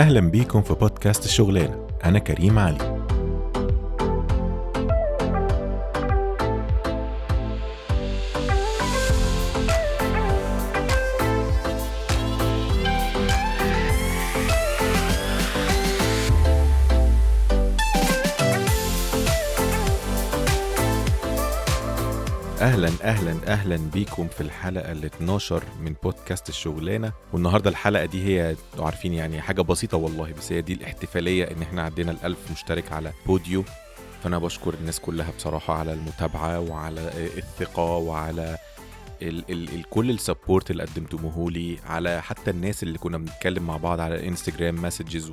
أهلا بيكم في بودكاست الشغلانة أنا كريم علي. أهلا أهلا أهلا بيكم في الحلقة ال 12 من بودكاست الشغلانة. والنهاردة الحلقة دي هي عارفين يعني حاجة بسيطة والله بس هي دي الاحتفالية إن إحنا عدينا الألف مشترك على بوديو. فأنا بشكر الناس كلها بصراحة على المتابعة وعلى الثقة وعلى ال ال ال كل ال support اللي قدمتموه لي على حتى الناس اللي كنا بنتكلم مع بعض على الانستجرام messages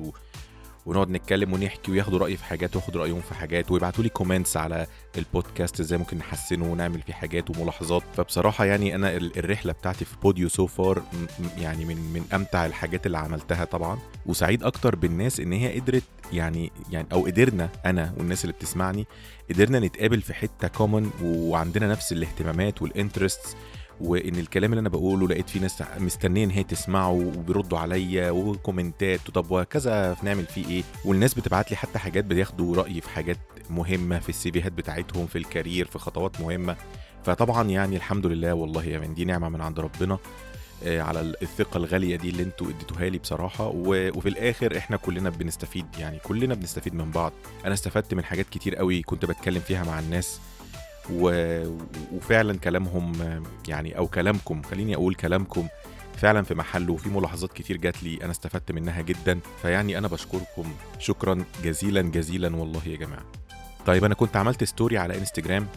ونقعد نتكلم ونحكي وياخدوا رايي في حاجات واخد رأيهم في حاجات ويبعتوا لي comments على البودكاست إزاي ممكن نحسنه ونعمل فيه حاجات وملاحظات. فبصراحة يعني أنا ال- الرحلة بتاعتي في Podeo so far يعني من من أمتع الحاجات اللي عملتها طبعا. وسعيد أكتر بالناس إن هي قدرت يعني يعني أو قدرنا أنا والناس اللي بتسمعني قدرنا نتقابل في حتة common وعندنا نفس الاهتمامات وال interests وإن الكلام اللي أنا بقوله لقيت في ناس مستنية إن هي تسمعه وبيردوا عليا وكومنتات طب وكذا نعمل فيه إيه؟ والناس بتبعت لي حتى حاجات بياخدوا رايي في حاجات مهمة في السيفيهات بتاعتهم في ال career في خطوات مهمة. فطبعا يعني الحمد لله والله يا من دي نعمة من عند ربنا آه، على الثقة الغالية دي اللي أنتوا اديتوها لي بصراحة. وفي الآخر إحنا كلنا بنستفيد يعني كلنا بنستفيد من بعض. أنا استفدت من حاجات كتير قوي كنت بتكلم فيها مع الناس. و... وفعلا كلامهم يعني أو كلامكم خليني أقول كلامكم فعلا في محله وفي ملاحظات كتير جات لي أنا استفدت منها جدا فيعني أنا بشكركم شكرا جزيلا جزيلا والله يا جماعة. طيب أنا كنت عملت ستوري على انستجرام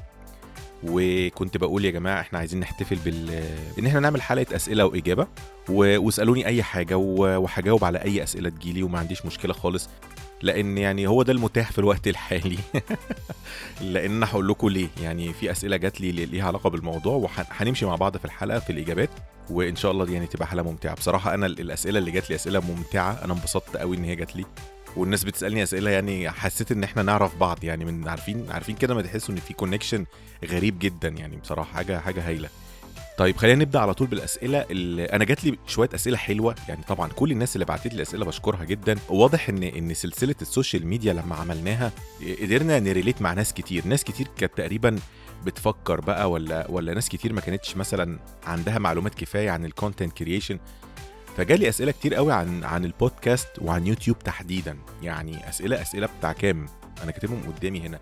وكنت بقول يا جماعة إحنا عايزين نحتفل بال إن إحنا نعمل حلقة أسئلة وإجابة و... واسألوني أي حاجة و... وهجاوب على أي أسئلة تجيلي وما عنديش مشكلة خالص. لأن يعني هو ده المتاح في الوقت الحالي. لأن هقول لكم ليه. يعني في أسئلة جات لي ليها علاقة بالموضوع وهنمشي مع بعض في الحلقة في الإجابات وإن شاء الله دي يعني تبقى حلقة ممتعة. بصراحة أنا ال- الأسئلة اللي جات لي أسئلة ممتعة. أنا انبسطت قوي إن هي جات لي. والناس بتسألني أسئلة يعني حسيت إن إحنا نعرف بعض. يعني من عارفين عارفين كده ما تحسوا إن في كونكشن غريب جدا يعني. بصراحة حاجة حاجة هايلة. طيب خلينا نبدأ على طول بالأسئلة اللي أنا جات لي شوية أسئلة حلوة يعني طبعا كل الناس اللي بعتت لي أسئلة بشكرها جدا. واضح ان إن سلسلة ال social media لما عملناها قدرنا ن relate مع ناس كتير. ناس كتير كانت تقريبا بتفكر بقى ولا ولا ناس كتير ما كانتش مثلا عندها معلومات كفاية عن ال content creation فجالي أسئلة كتير قوي عن عن البودكاست وعن يوتيوب تحديدا. يعني أسئلة أسئلة بتاع كام؟ أنا كاتبهم قدامي هنا.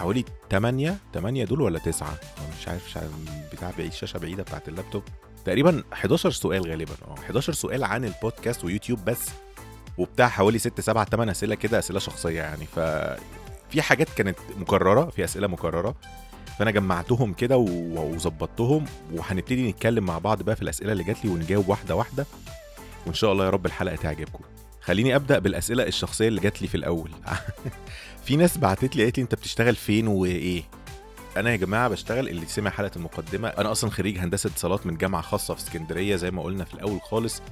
حوالي 8 8 دول ولا 9 مش عارف مش عارف بتاع بعيد الشاشة بعيدة بتاعت اللابتوب. تقريبا 11 سؤال غالبا. آه 11 سؤال عن البودكاست ويوتيوب بس. وبتاع حوالي 6 7 8 أسئلة كده أسئلة شخصية يعني. ف في حاجات كانت مكررة في أسئلة مكررة. فأنا جمعتهم كده وظبطتهم. وهنبتدي نتكلم مع بعض بقى في الأسئلة اللي جات لي ونجاوب واحدة واحدة. وإن شاء الله يا رب الحلقة تعجبكم. خليني أبدأ بالأسئلة الشخصية اللي جات لي في الأول. في ناس بعتت لي قالت لي انت بتشتغل فين وايه؟ أنا يا جماعة بشتغل اللي سمع حلقة المقدمة. أنا أصلا خريج هندسة اتصالات من جامعة خاصة في اسكندرية زي ما قلنا في الأول خالص.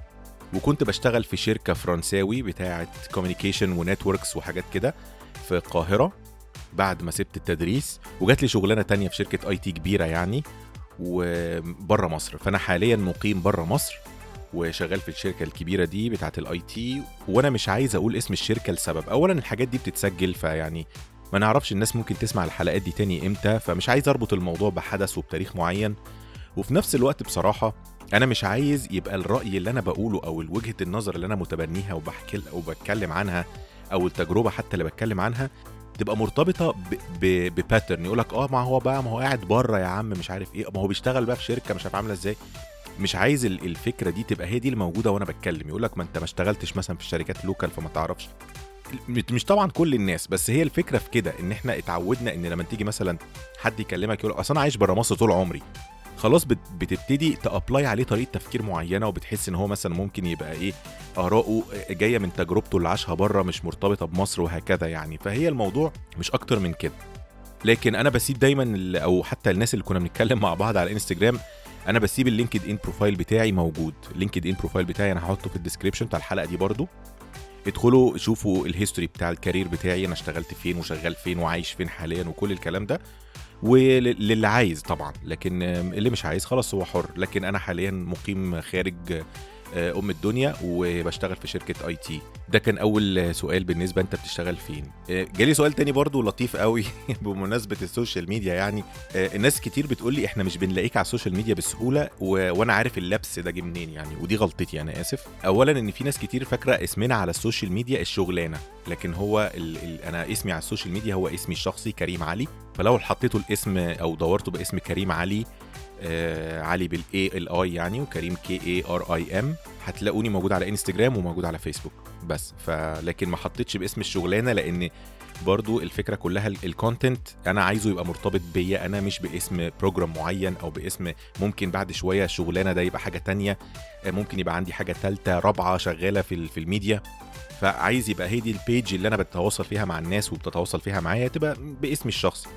وكنت بشتغل في شركة فرنساوي بتاعه communication و networks وحاجات كده في القاهرة بعد ما سبت التدريس. وجات لي شغلانة تانية في شركة IT كبيرة يعني وبره مصر. فأنا حاليا مقيم بره مصر. وشغال في الشركة الكبيرة دي بتاعة ال IT وأنا مش عايز أقول اسم الشركة لسبب. اولا الحاجات دي بتتسجل فيعني ما نعرفش الناس ممكن تسمع الحلقات دي تاني إمتى فمش عايز أربط الموضوع بحدث وبتاريخ معين. وفي نفس الوقت بصراحة أنا مش عايز يبقى الرأي اللي أنا بقوله أو وجهة النظر اللي أنا متبنيها وبحكي أو بتكلم عنها أو التجربة حتى اللي بتكلم عنها تبقى مرتبطة ب pattern يقول لك آه ما هو بقى ما هو قاعد بره يا عم مش عارف إيه. ما هو بيشتغل بقى في شركة مش عارف عاملة إزاي. مش عايز ال- الفكرة دي تبقى هي دي الموجودة وأنا بتكلم. يقول لك ما أنت ما اشتغلتش مثلا في الشركات local فما تعرفش. مش طبعا كل الناس بس هي الفكرة في كده إن إحنا اتعودنا إن لما تيجي مثلا حد يكلمك يقول أصل أنا عايش بره مصر طول عمري. خلاص بت- بتبتدي ت apply عليه طريقة تفكير معينة وبتحس إن هو مثلا ممكن يبقى إيه اراءه جاية من تجربته اللي عاشها بره مش مرتبطة بمصر وهكذا يعني. فهي الموضوع مش أكتر من كده. لكن أنا بسيب دايما أو حتى الناس اللي كنا بنتكلم مع بعض على انستجرام أنا بسيب ال LinkedIn profile بتاعي موجود. ال LinkedIn profile بتاعي أنا هحطه في ال description بتاع الحلقة دي برضو. ادخلوا شوفوا ال history بتاع ال career بتاعي أنا اشتغلت فين وشغال فين وعايش فين حاليا وكل الكلام ده. وللي عايز طبعا لكن اللي مش عايز خلاص هو حر. لكن أنا حاليا مقيم خارج أم الدنيا وبشتغل في شركة IT. ده كان أول سؤال بالنسبة أنت بتشتغل فين. آه، جالي سؤال تاني برضو لطيف قوي بمناسبة ال social media يعني. آه، الناس كتير بتقول لي إحنا مش بنلاقيك على ال social media بسهولة و... وأنا عارف اللبس ده جه منين يعني ودي غلطتي أنا آسف. اولا إن في ناس كتير فاكرة اسمنا على ال social media الشغلانة لكن هو ال... ال... أنا اسمي على ال social media هو اسمي الشخصي كريم علي. فلو حطيتوا الاسم أو دورتوا باسم كريم علي آه علي بال A L I يعني وكريم K A R I M. هتلاقوني موجود على إنستجرام وموجود على فيسبوك بس. فلكن ما حطيتش باسم الشغلانة لأن برضو الفكرة كلها ال content أنا عايزه يبقى مرتبط بيا أنا مش باسم program معين أو باسم ممكن بعد شوية شغلانه ده يبقى حاجة تانية. آه، ممكن يبقى عندي حاجة ثالثه رابعة شغالة في في الميديا. فعايز يبقى هي دي ال page اللي أنا بتواصل فيها مع الناس وبتتواصل فيها معايا تبقى باسمي الشخصي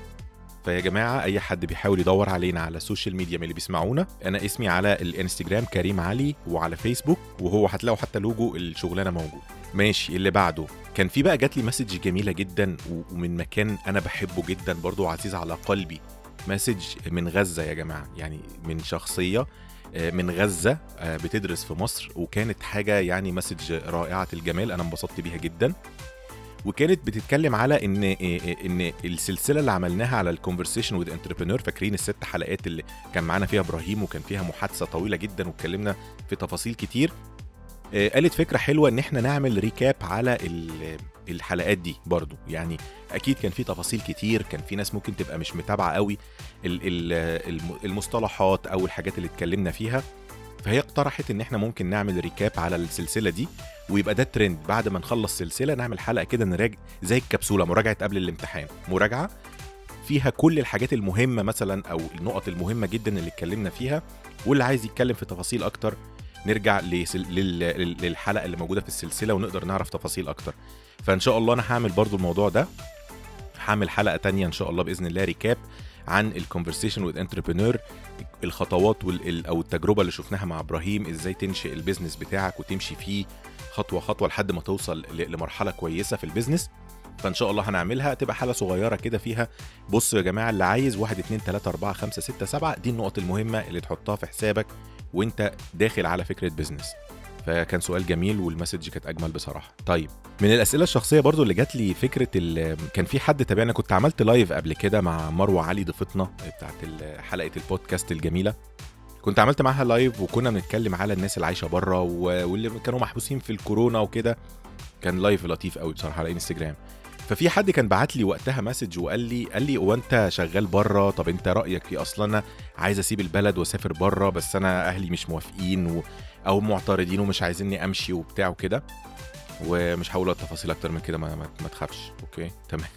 فيا جماعة أي حد بيحاول يدور علينا على ال social media من اللي بيسمعونا أنا اسمي على الإنستجرام كريم علي وعلى فيسبوك وهو هتلاقوا حتى لوجو الشغلانة موجود. ماشي اللي بعده. كان في بقى جات لي message جميلة جدا ومن مكان أنا بحبه جدا برضو عزيز على قلبي. message من غزة يا جماعة يعني من شخصية آه، من غزة آه، بتدرس في مصر وكانت حاجة يعني message رائعة الجمال أنا انبسطت بيها جدا. وكانت بتتكلم على إن إن السلسلة اللي عملناها على ال conversation with entrepreneur فاكرين الست حلقات اللي كان معانا فيها إبراهيم وكان فيها محادثة طويلة جدا واتكلمنا في تفاصيل كتير. آه، قالت فكرة حلوة إن إحنا نعمل recap على الحلقات دي برضو. يعني أكيد كان في تفاصيل كتير كان في ناس ممكن تبقى مش متابعة قوي المصطلحات أو الحاجات اللي اتكلمنا فيها. فهي اقترحت إن إحنا ممكن نعمل recap على السلسلة دي ويبقى ده ترند بعد ما نخلص سلسلة نعمل حلقة كده نراجع زي الكبسولة مراجعة قبل الامتحان. مراجعة فيها كل الحاجات المهمة مثلا أو النقط المهمة جدا اللي اتكلمنا فيها واللي عايز يتكلم في تفاصيل أكتر نرجع للحلقة اللي موجودة في السلسلة ونقدر نعرف تفاصيل أكتر. فإن شاء الله أنا هعمل برضو الموضوع ده. هعمل حلقة تانية إن شاء الله بإذن الله recap عن ال conversation with entrepreneur الخطوات أو التجربة اللي شفناها مع إبراهيم إزاي تنشئ ال business بتاعك وتمشي فيه خطوة خطوة لحد ما توصل لمرحله كويسة في ال business فإن شاء الله هنعملها تبقى حلقة صغيرة كده فيها. بصوا يا جماعة اللي عايز 1 2 3 4 5 6 7 دي النقط المهمة اللي تحطها في حسابك وأنت داخل على فكرة business فكان سؤال جميل وال message كانت أجمل بصراحة. طيب من الأسئلة الشخصية برضو اللي جات لي فكرة كان في حد تابعنا كنت عملت live قبل كده مع مروة علي ضيفتنا بتاعت حلقة البودكاست الجميلة. كنت عملت معاها live وكنا بنتكلم على الناس اللي عايشة بره واللي كانوا محبوسين في الكورونا وكده. كان live لطيف قوي بصراحة على انستجرام ففي حد كان بعت لي وقتها message وقال لي قال لي هو أنت شغال بره؟ طب أنت رأيك في أصلا أنا عايز أسيب البلد وأسافر بره بس أنا أهلي مش موافقين و... أو معترضين ومش عايزيني أمشي وبتاع وكده. ومش هقول التفاصيل أكتر من كده ما, ما, تخافش. أوكي؟ تمام.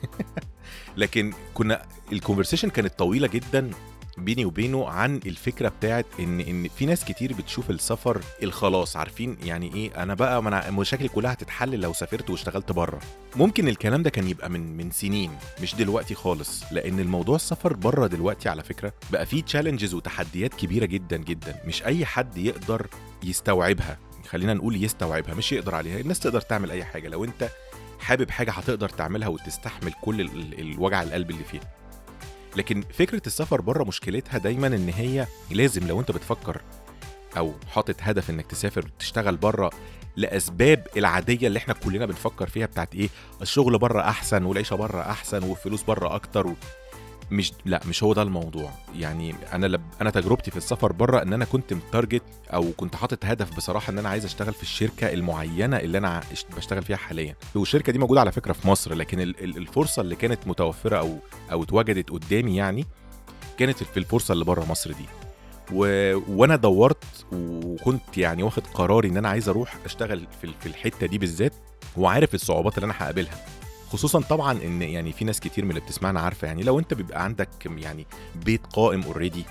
لكن كنا ال conversation كانت طويلة جدا. بيني وبينه عن الفكرة بتاعت إن إن في ناس كتير بتشوف السفر الخلاص عارفين يعني إيه؟ أنا بقى من مشاكلي كلها هتتحل لو سافرت واشتغلت بره. ممكن الكلام ده كان يبقى من من سنين مش دلوقتي خالص لأن الموضوع السفر بره دلوقتي على فكرة بقى فيه تشالنجز وتحديات كبيرة جدا جدا مش أي حد يقدر يستوعبها. خلينا نقول يستوعبها مش يقدر عليها. الناس تقدر تعمل أي حاجة. لو أنت حابب حاجة هتقدر تعملها وتستحمل كل الوجع القلب اللي فيها. لكن فكرة السفر بره مشكلتها دايما إن هي لازم لو أنت بتفكر أو حاطط هدف إنك تسافر وتشتغل بره لأسباب العادية اللي إحنا كلنا بنفكر فيها بتاعت إيه الشغل بره أحسن والعيشة بره أحسن والفلوس بره أكتر. مش لا مش هو ده الموضوع. يعني أنا لب... أنا تجربتي في السفر بره إن أنا كنت متارجت أو كنت حاطط هدف بصراحة إن أنا عايز أشتغل في الشركة المعينة اللي أنا بشتغل فيها حاليا. والشركة دي موجودة على فكرة في مصر لكن الفرصة اللي كانت متوفرة أو أو اتوجدت قدامي يعني كانت في الفرصة اللي بره مصر دي. و... وأنا دورت وكنت يعني واخد قراري إن أنا عايز أروح أشتغل في في الحتة دي بالذات وعارف الصعوبات اللي أنا هقابلها. خصوصا طبعا إن يعني في ناس كتير من اللي بتسمعنا عارفة يعني لو أنت بيبقى عندك يعني بيت قائم اوريدي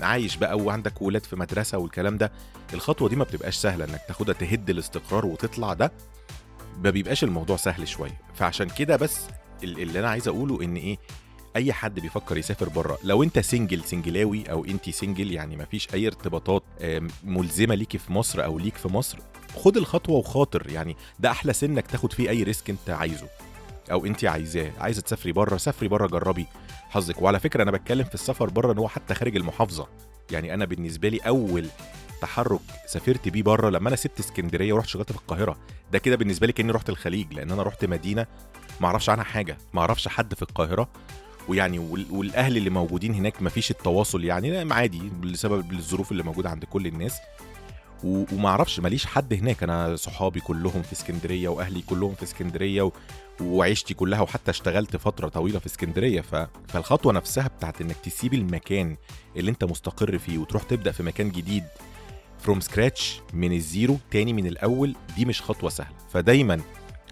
عايش بقى وعندك ولاد في مدرسة والكلام ده الخطوة دي ما بتبقاش سهلة إنك تاخدها تهد الاستقرار وتطلع ده ما بيبقاش الموضوع سهل شوية. فعشان كده بس اللي أنا عايز أقوله إن إيه أي حد بيفكر يسافر بره لو أنت single سنجلاوي أو انت single يعني ما فيش أي ارتباطات ملزمة ليكي في مصر أو ليك في مصر خد الخطوة وخاطر يعني ده أحلى سنك تاخد فيه أي risk أنت عايزه. أو أنت عايزاه. عايزة تسافري بره سافري بره جربي. حظك. وعلى فكرة أنا بتكلم في السفر بره إن هو حتى خارج المحافظة. يعني أنا بالنسبة لي أول تحرك سافرت بيه بره لما أنا سبت اسكندرية ورحت شغلت في القاهرة. ده كده بالنسبة لي كأني رحت الخليج لأن أنا رحت مدينة ما أعرفش عنها حاجة ما أعرفش حد في القاهرة. ويعني وال- والأهل اللي موجودين هناك ما فيش التواصل يعني لا، عادي بسبب الظروف اللي موجودة عند كل الناس. وما أعرفش ماليش حد هناك. أنا صحابي كلهم في اسكندرية وأهلي كلهم في اسكندرية وعيشتي كلها وحتى اشتغلت فترة طويلة في اسكندرية ف... فالخطوة نفسها بتاعت إنك تسيب المكان اللي أنت مستقر فيه وتروح تبدأ في مكان جديد from scratch من ال zero تاني من الأول دي مش خطوة سهلة. فدايما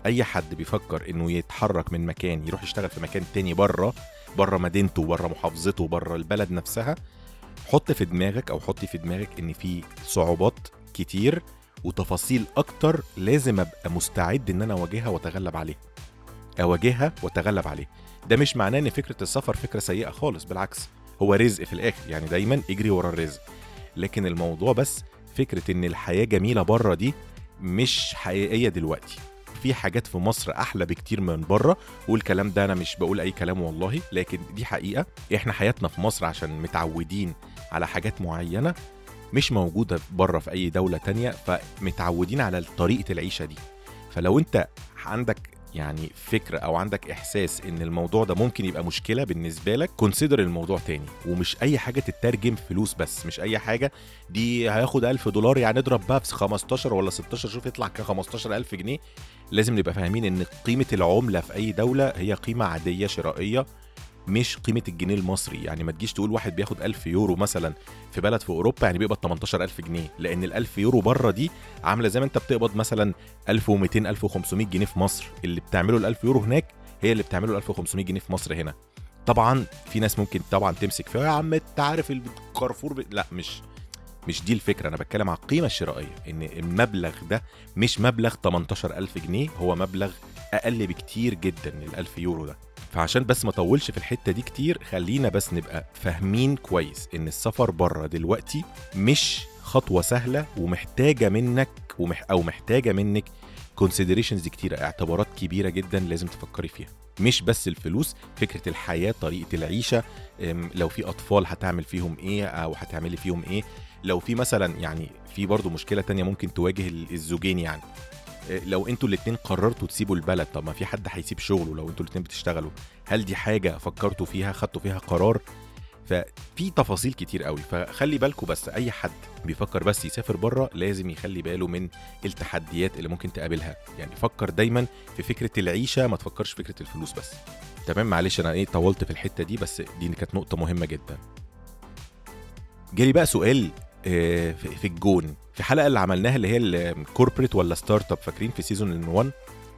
أي حد بيفكر إنه يتحرك من مكان يروح يشتغل في مكان تاني بره بره مدينته بره محافظته بره البلد نفسها حط في دماغك أو حطي في دماغك إن في صعوبات كتير وتفاصيل أكتر لازم أبقى مستعد إن أنا أواجهها وأتغلب عليها. أواجهها واتغلب عليها. ده مش معناه إن فكرة السفر فكرة سيئة خالص بالعكس هو رزق في الآخر يعني دايما اجري ورا الرزق. لكن الموضوع بس فكرة إن الحياة جميلة بره دي مش حقيقية دلوقتي. في حاجات في مصر أحلى بكتير من بره والكلام ده أنا مش بقول أي كلام والله لكن دي حقيقة. إحنا حياتنا في مصر عشان متعودين على حاجات معينة مش موجودة بره في أي دولة تانية فمتعودين على طريقة العيشة دي. فلو أنت عندك يعني فكرة أو عندك إحساس إن الموضوع ده ممكن يبقى مشكلة بالنسبة لك كونسيدر الموضوع تاني. ومش أي حاجة تترجم فلوس بس مش أي حاجة دي هياخد 1000 دولار يعني اضرب بقى في 15 ولا 16 شوف يطلع ك 15000 جنيه. لازم نبقى فاهمين إن قيمة العملة في أي دولة هي قيمة عادية شرائية. مش قيمة الجنيه المصري. يعني ما تجيش تقول واحد بياخد 1000 يورو مثلا في بلد في أوروبا يعني بيقبض 18000 جنيه لأن ال 1000 يورو بره دي عاملة زي ما أنت بتقبض مثلا 1200 1500 جنيه في مصر. اللي بتعمله ال 1000 يورو هناك هي اللي بتعمله ال 1500 جنيه في مصر هنا. طبعا في ناس ممكن طبعا تمسك فيها يا عم أنت عارف الكارفور ب... لا مش مش دي الفكرة. أنا بتكلم على القيمة الشرائية إن المبلغ ده مش مبلغ 18000 جنيه هو مبلغ أقل بكتير جدا من ال 1000 يورو ده. فعشان بس ما أطولش في الحتة دي كتير خلينا بس نبقى فاهمين كويس إن السفر بره دلوقتي مش خطوة سهلة ومحتاجة منك ومح أو محتاجة منك considerations كتيرة اعتبارات كبيرة جدا لازم تفكري فيها. مش بس الفلوس فكرة الحياة طريقة العيشة لو في أطفال هتعمل فيهم إيه أو هتعملي فيهم إيه. لو في مثلا يعني في برضو مشكلة تانية ممكن تواجه ال- الزوجين يعني. لو أنتوا الاتنين قررتوا تسيبوا البلد طب ما في حد هيسيب شغله لو أنتوا الاتنين بتشتغلوا. هل دي حاجة فكرتوا فيها خدتوا فيها قرار؟ ففي تفاصيل كتير قوي فخلي بالكم بس أي حد بيفكر بس يسافر بره لازم يخلي باله من التحديات اللي ممكن تقابلها. يعني فكر دايما في فكرة العيشة ما تفكرش فكرة الفلوس بس. تمام؟ معلش أنا إيه طولت في الحتة دي بس دي كانت نقطة مهمة جدا. جالي بقى سؤال في في الجون. في حلقة اللي عملناها اللي هي ال corporate ولا startup فاكرين؟ في season 1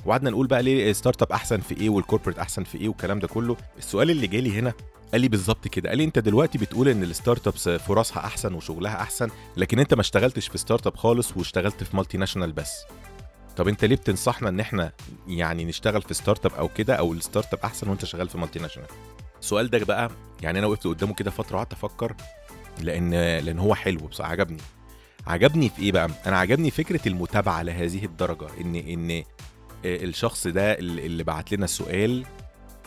وقعدنا نقول بقى ليه startup أحسن في إيه وال corporate أحسن في إيه والكلام ده كله. السؤال اللي جالي هنا قال لي بالظبط كده. قال لي أنت دلوقتي بتقول إن ال startups فرصها أحسن وشغلها أحسن لكن أنت ما اشتغلتش في startup خالص واشتغلت في multinational بس. طب أنت ليه بتنصحنا إن إحنا يعني نشتغل في startup أو كده أو ال startup أحسن وأنت شغال في multinational السؤال ده بقى يعني أنا وقفت قدامه كده فترة قعدت أفكر لأن لأن هو حلو بصراحة عجبني. عجبني في إيه بقى؟ أنا عجبني فكرة المتابعة لهذه الدرجة إن إن الشخص ده اللي بعت لنا السؤال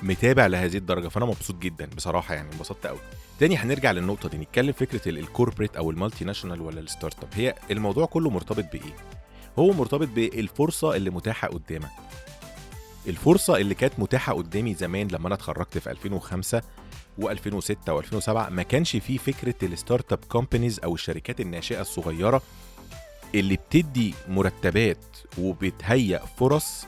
متابع لهذه الدرجة فأنا مبسوط جدا بصراحة يعني انبسطت قوي تاني هنرجع للنقطة دي نتكلم فكرة ال- ال corporate أو ال multinational ولا ال startup. هي الموضوع كله مرتبط بإيه؟ هو مرتبط بالفرصة اللي متاحة قدامك. الفرصة اللي كانت متاحة قدامي زمان لما أنا اتخرجت في 2005 و2006 و2007 ما كانش فيه فكرة ال startup companies أو الشركات الناشئة الصغيرة اللي بتدي مرتبات وبتهيئ فرص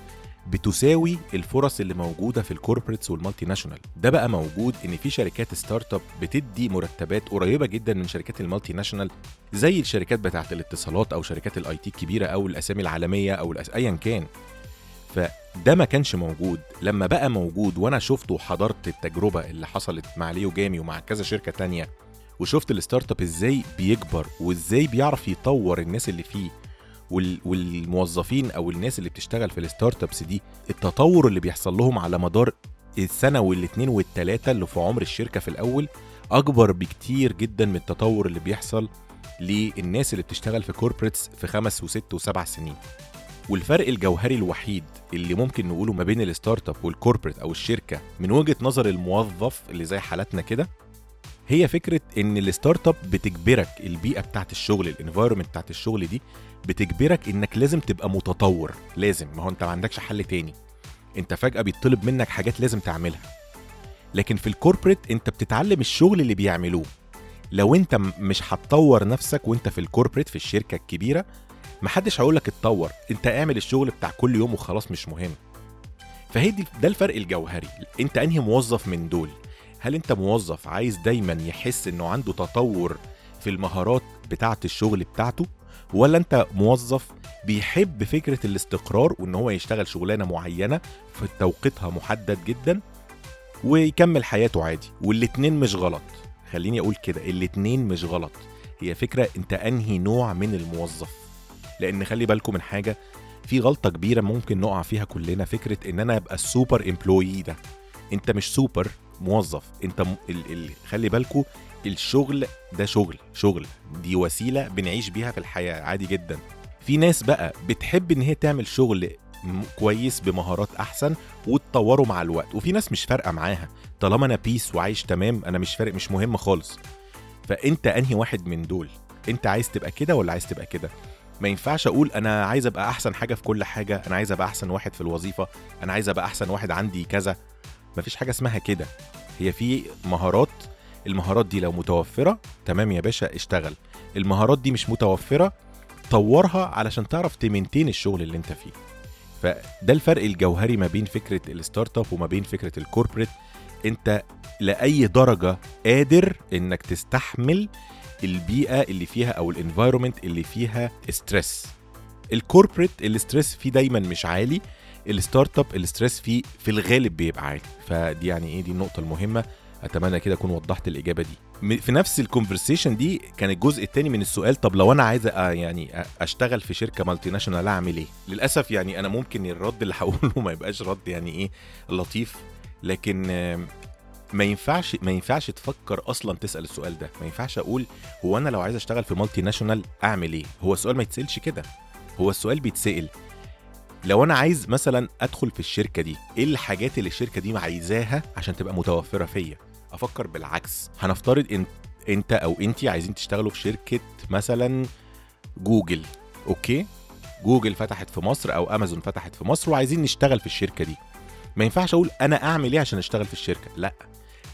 بتساوي الفرص اللي موجودة في ال corporates وال multinational ده بقى موجود إن في شركات startup بتدي مرتبات قريبة جدا من شركات ال multinational زي الشركات بتاعة الاتصالات أو شركات ال IT الكبيره أو الأسامي العالمية أو. ايا كان فده ما كانش موجود. لما بقى موجود وأنا شفته وحضرت التجربة اللي حصلت مع ليو جامي ومع كذا شركة تانية وشفت ال startup إزاي بيكبر وإزاي بيعرف يطور الناس اللي فيه وال- والموظفين أو الناس اللي بتشتغل في ال startups دي التطور اللي بيحصل لهم على مدار السنة والاثنين والثلاثه اللي في عمر الشركة في الأول أكبر بكتير جدا من التطور اللي بيحصل للناس اللي بتشتغل في corporates في خمس وست وسبع سنين. والفرق الجوهري الوحيد اللي ممكن نقوله ما بين ال startup وال corporate أو الشركة من وجهة نظر الموظف اللي زي حالتنا كده هي فكرة إن ال startup بتجبرك البيئة بتاعت الشغل ال environment بتاعت الشغل دي بتجبرك إنك لازم تبقى متطور لازم ما هو أنت ما عندكش حل تاني. أنت فجأة بيطلب منك حاجات لازم تعملها. لكن في ال corporate أنت بتتعلم الشغل اللي بيعملوه. لو أنت مش هتطور نفسك وأنت في ال corporate في الشركة الكبيرة محدش هيقول لك اتطور انت اعمل الشغل بتاع كل يوم وخلاص مش مهم. فهي دي ده الفرق الجوهري انت انهي موظف من دول؟ هل انت موظف عايز دايما يحس انه عنده تطور في المهارات بتاعة الشغل بتاعته؟ ولا انت موظف بيحب فكرة الاستقرار وان هو يشتغل شغلانة معينة في توقيتها محدد جدا ويكمل حياته عادي والاتنين مش غلط؟ خليني أقول كده الاتنين مش غلط. هي فكرة انت انهي نوع من الموظف؟ لأن خلي بالكم من حاجة في غلطة كبيرة ممكن نقع فيها كلنا فكرة إن أنا أبقى ال super employee ده. أنت مش سوبر موظف. أنت م... ال... ال... خلي بالكم الشغل ده شغل شغل. دي وسيلة بنعيش بيها في الحياة عادي جدا. في ناس بقى بتحب إن هي تعمل شغل كويس بمهارات أحسن وتطوره مع الوقت. وفي ناس مش فارقة معاها. طالما أنا بيس وعايش تمام أنا مش فارق مش مهم خالص. فأنت أنهي واحد من دول؟ أنت عايز تبقى كده ولا عايز تبقى كده؟ ما ينفعش أقول أنا عايز أبقى أحسن حاجة في كل حاجة أنا عايز أبقى أحسن واحد في الوظيفة أنا عايز أبقى أحسن واحد عندي كذا. مفيش حاجة اسمها كده. هي في مهارات المهارات دي لو متوفرة تمام يا باشا اشتغل. المهارات دي مش متوفرة طورها علشان تعرف ت maintain الشغل اللي أنت فيه. فده الفرق الجوهري ما بين فكرة ال startup وما بين فكرة ال corporate أنت لأي درجة قادر إنك تستحمل البيئة اللي فيها أو ال environment اللي فيها stress ال corporate ال stress فيه دايما مش عالي ال startup ال stress فيه في الغالب بيبقى عالي. فدي يعني إيه دي النقطة المهمة. أتمنى كده أكون وضحت الإجابة دي. في نفس ال conversation دي كان الجزء الثاني من السؤال طب لو أنا عايز يعني أشتغل في شركة multinational أعمل إيه؟ للأسف يعني أنا ممكن الرد اللي هقوله ما يبقاش رد يعني إيه لطيف. لكن ما ينفعش ما ينفعش تفكر أصلا تسأل السؤال ده. ما ينفعش أقول هو أنا لو عايز أشتغل في multinational أعمل إيه؟ هو السؤال ما يتسألش كده. هو السؤال بيتسأل لو أنا عايز مثلا أدخل في الشركة دي إيه الحاجات اللي الشركة دي عايزاها عشان تبقى متوفرة فيا؟ أفكر بالعكس. هنفترض إن أنت أو أنتي عايزين تشتغلوا في شركة مثلا جوجل okay؟ جوجل فتحت في مصر أو أمازون فتحت في مصر وعايزين نشتغل في الشركة دي. ما ينفعش أقول أنا أعمل إيه عشان أشتغل في الشركة لأ.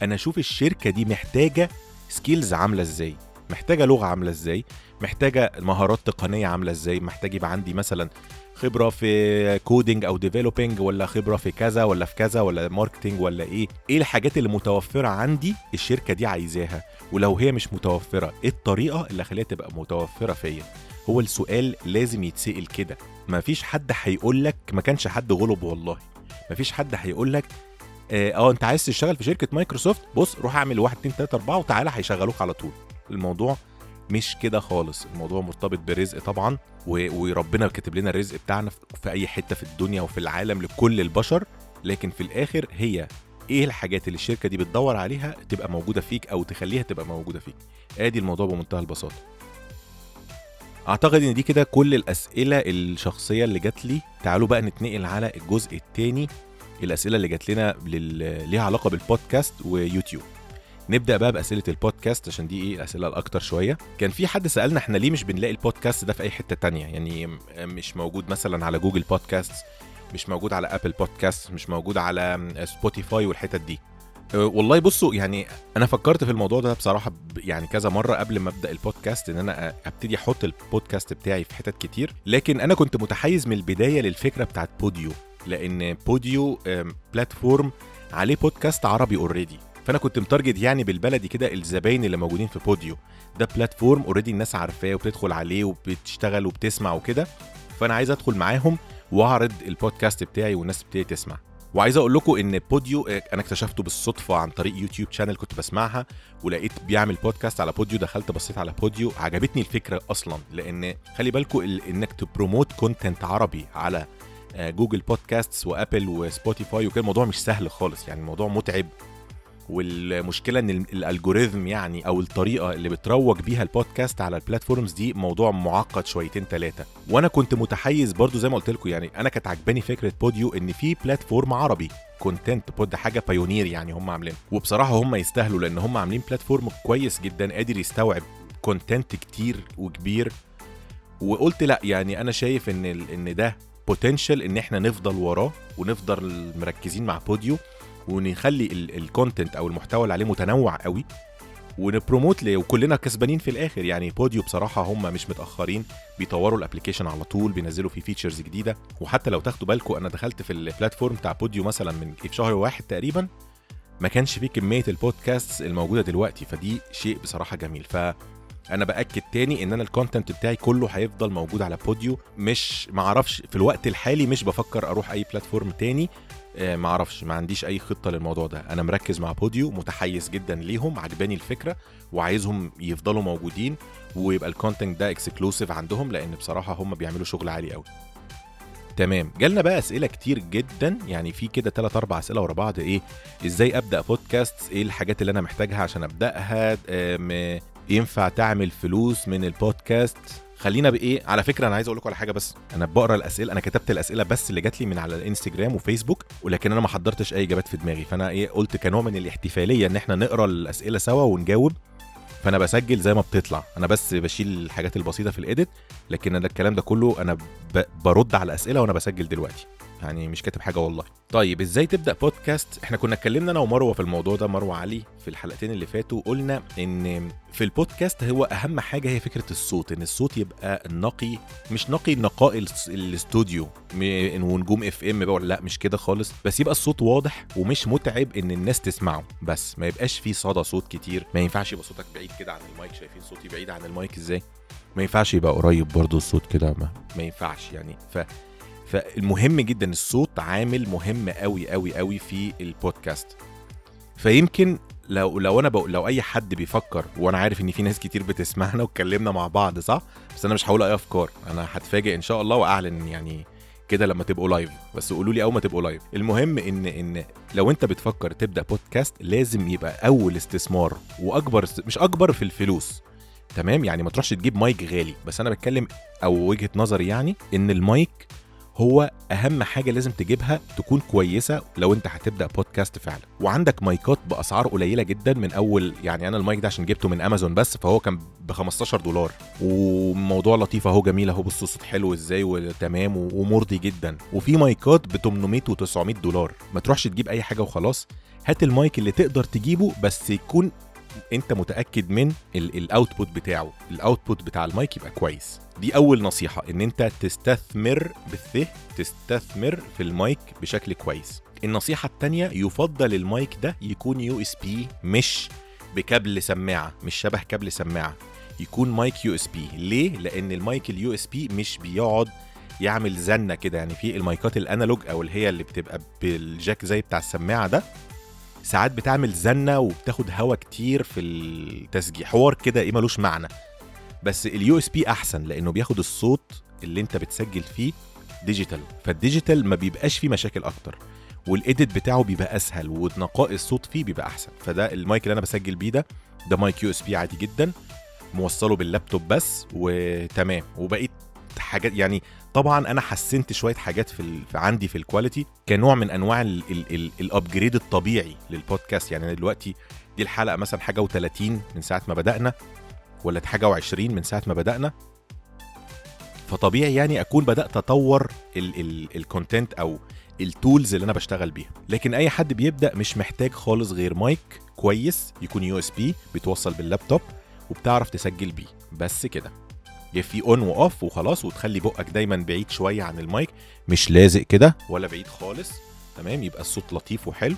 أنا أشوف الشركة دي محتاجة skills عاملة إزاي محتاجة لغة عاملة إزاي محتاجة مهارات تقنية عاملة إزاي محتاج يبقى عندي مثلا خبرة في coding أو developing ولا خبرة في كذا ولا في كذا ولا marketing ولا إيه؟ إيه الحاجات اللي متوفرة عندي الشركة دي عايزاها؟ ولو هي مش متوفرة إيه الطريقة اللي أخليها تبقى متوفرة فيا؟ هو السؤال لازم يتسأل كده مفيش حد هيقول لك ما كانش حد غلب والله. مفيش حد هيقول لك آه آه، أنت عايز تشتغل في شركة مايكروسوفت؟ بص روح اعمل واحد اتنين تلاتة أربعة وتعالى هيشغلوك على طول. الموضوع مش كده خالص. الموضوع مرتبط بالرزق طبعا وربنا كاتب لنا الرزق بتاعنا في أي حتة في الدنيا وفي العالم لكل البشر. لكن في الآخر هي إيه الحاجات اللي الشركة دي بتدور عليها تبقى موجودة فيك أو تخليها تبقى موجودة فيك؟ آدي الموضوع بمنتهى البساطة. أعتقد إن دي كده كل الأسئلة الشخصية اللي جات لي. تعالوا بقى نتنقل على الجزء الثاني الأسئلة اللي جات لنا لل... ليها علاقة بالبودكاست ويوتيوب. نبدأ بقى بأسئلة البودكاست عشان دي إيه الاسئله الأكتر شوية. كان في حد سألنا إحنا ليه مش بنلاقي البودكاست ده في أي حتة تانية؟ يعني مش موجود مثلا على Google Podcasts مش موجود على Apple Podcasts مش موجود على Spotify والحتت دي. والله بصوا يعني أنا فكرت في الموضوع ده بصراحة يعني كذا مرة قبل ما أبدأ البودكاست إن أنا أبتدي أحط البودكاست بتاعي في حتت كتير. لكن أنا كنت متحيز من البداية للفكرة بتاعت بوديو لأن بوديو platform عليه بودكاست عربي already فأنا كنت متarget يعني بالبلدي كده الزباين اللي موجودين في بوديو. ده platform already الناس عارفاه وبتدخل عليه وبتشتغل وبتسمع وكده. فأنا عايز أدخل معاهم وأعرض البودكاست بتاعي والناس تبتدي تسمع. وعايز أقول لكم إن بوديو أنا اكتشفته بالصدفة عن طريق YouTube channel كنت بسمعها ولقيت بيعمل بودكاست على بوديو دخلت بصيت على بوديو عجبتني الفكرة أصلا لأن خلي بالكم ال- إنك ت promote content عربي على Google Podcasts و Apple و Spotify وكده الموضوع مش سهل خالص يعني الموضوع متعب. والمشكلة إن ال- ال algorithm يعني أو الطريقة اللي بتروج بيها البودكاست على ال platforms دي موضوع معقد شويتين ثلاثة وأنا كنت متحيز برضو زي ما قلت لكم يعني أنا كانت عجباني فكرة بوديو إن في platform عربي content بود حاجة pioneer يعني هم عاملين وبصراحة هم يستاهلوا لأن هم عاملين platform كويس جدا قادر يستوعب content كتير وكبير. وقلت لأ يعني أنا شايف إن إن ده potential إن إحنا نفضل وراه ونفضل مركزين مع بوديو. ونخلي ال content أو المحتوى اللي عليه متنوع قوي ون promote ليه وكلنا كسبانين في الآخر. يعني بوديو بصراحة هم مش متأخرين بيطوروا ال application على طول بينزلوا فيه features جديدة. وحتى لو تاخدوا بالكم أنا دخلت في ال platform بتاع بوديو مثلا من في شهر واحد تقريبا ما كانش فيه كمية البودكاست الموجودة دلوقتي. فدي شيء بصراحة جميل. ف أنا بأكد تاني إن أنا ال content بتاعي كله هيفضل موجود على بوديو مش معرفش في الوقت الحالي مش بفكر أروح أي platform تاني. ما أعرفش ما عنديش اي خطة للموضوع ده. أنا مركز مع بوديو متحيز جدا ليهم عجباني الفكرة وعايزهم يفضلوا موجودين ويبقى ال content ده exclusive عندهم لأن بصراحة هم بيعملوا شغل عالي قوي. تمام. جالنا بقى أسئلة كتير جدا يعني في كده 3 4 أسئلة ورا بعض إيه إزاي أبدأ بودكاست إيه الحاجات اللي أنا محتاجها عشان أبدأها؟ ينفع تعمل فلوس من البودكاست خلينا بإيه؟ على فكرة أنا عايز أقول لكم على حاجة بس. أنا بقرأ الأسئلة أنا كتبت الأسئلة بس اللي جات لي من على الإنستجرام وفيسبوك ولكن أنا ما حضرتش أي إجابات في دماغي. فأنا إيه؟ قلت كنوع من الاحتفالية إن إحنا نقرأ الأسئلة سوا ونجاوب فأنا بسجل زي ما بتطلع. أنا بس بشيل الحاجات البسيطة في الإيديت لكن أنا الكلام ده كله أنا برد على الأسئلة وأنا بسجل دلوقتي. يعني مش كاتب حاجة والله. طيب إزاي تبدأ بودكاست إحنا كنا اتكلمنا أنا ومروة في الموضوع ده مروة علي في الحلقتين اللي فاتوا قلنا إن في البودكاست هو أهم حاجة هي فكرة الصوت إن الصوت يبقى نقي مش نقي نقاء الاستوديو ونجوم اف ام بقى لأ مش كده خالص. بس يبقى الصوت واضح ومش متعب إن الناس تسمعه. بس ما يبقاش فيه صدى صوت كتير. ما ينفعش يبقى صوتك بعيد كده عن المايك. شايفين صوتي بعيد عن المايك إزاي؟ ما ينفعش يبقى قريب برضو الصوت كده ما, ما ينفعش يعني. ف فالمهم جدا الصوت عامل مهم قوي قوي قوي في البودكاست. فيمكن لو لو أنا بقول لو أي حد بيفكر وأنا عارف إن في ناس كتير بتسمعنا واتكلمنا مع بعض صح؟ بس أنا مش هقول أي أفكار. أنا هتفاجئ إن شاء الله وأعلن يعني كده لما تبقوا live بس قولوا لي أول ما تبقوا live المهم إن إن لو أنت بتفكر تبدأ بودكاست لازم يبقى أول استثمار وأكبر مش أكبر في الفلوس. تمام؟ يعني ما تروحش تجيب مايك غالي. بس أنا بتكلم أو وجهة نظري يعني إن المايك هو أهم حاجة لازم تجيبها تكون كويسة لو أنت هتبدأ بودكاست فعلا. وعندك مايكات بأسعار قليلة جدا من أول يعني أنا المايك ده عشان جبته من أمازون بس فهو كان ب 15 دولار. وموضوع لطيف أهو جميل أهو بصوا الصوت حلو إزاي وتمام ومرضي جدا. وفي مايكات ب 800 و 900 دولار. ما تروحش تجيب أي حاجة وخلاص. هات المايك اللي تقدر تجيبه بس يكون انت متأكد من ال output بتاعه. ال output بتاع المايك يبقى كويس. دي أول نصيحة إن أنت تستثمر بالث تستثمر في المايك بشكل كويس. النصيحة الثانية يفضل المايك ده يكون USB مش بكابل سماعة مش شبه كابل سماعة. يكون mic USB ليه؟ لأن ال mic ال USB مش بيقعد يعمل زنة كده. يعني في ال mic ات ال analog أو اللي هي اللي بتبقى بال jack زي بتاع السماعة ده ساعات بتعمل زنة وبتاخد هوا كتير في التسجيل. حوار كده إيه ملوش معنى. بس ال USB أحسن لأنه بياخد الصوت اللي أنت بتسجل فيه digital فال digital ما بيبقاش فيه مشاكل أكتر وال edit بتاعه بيبقى أسهل ونقاء الصوت فيه بيبقى أحسن. فده المايك اللي أنا بسجل بيه ده ده mic USB عادي جدا موصله باللابتوب بس وتمام. وبقيت حاجات يعني طبعا أنا حسنت شوية حاجات في. في عندي في ال quality كنوع من أنواع ال upgrade الطبيعي للبودكاست يعني أنا دلوقتي دي الحلقة مثلا حاجة و30 من ساعة ما بدأنا ولا حاجة و20 من ساعة ما بدأنا. فطبيعي يعني أكون بدأت أطور ال content أو ال tools اللي أنا بشتغل بيها. لكن أي حد بيبدأ مش محتاج خالص غير مايك كويس يكون USB بيتوصل باللابتوب وبتعرف تسجل بيه. بس كده. في on و off وخلاص وتخلي بقك دايما بعيد شوية عن المايك. مش لازق كده ولا بعيد خالص. تمام؟ يبقى الصوت لطيف وحلو.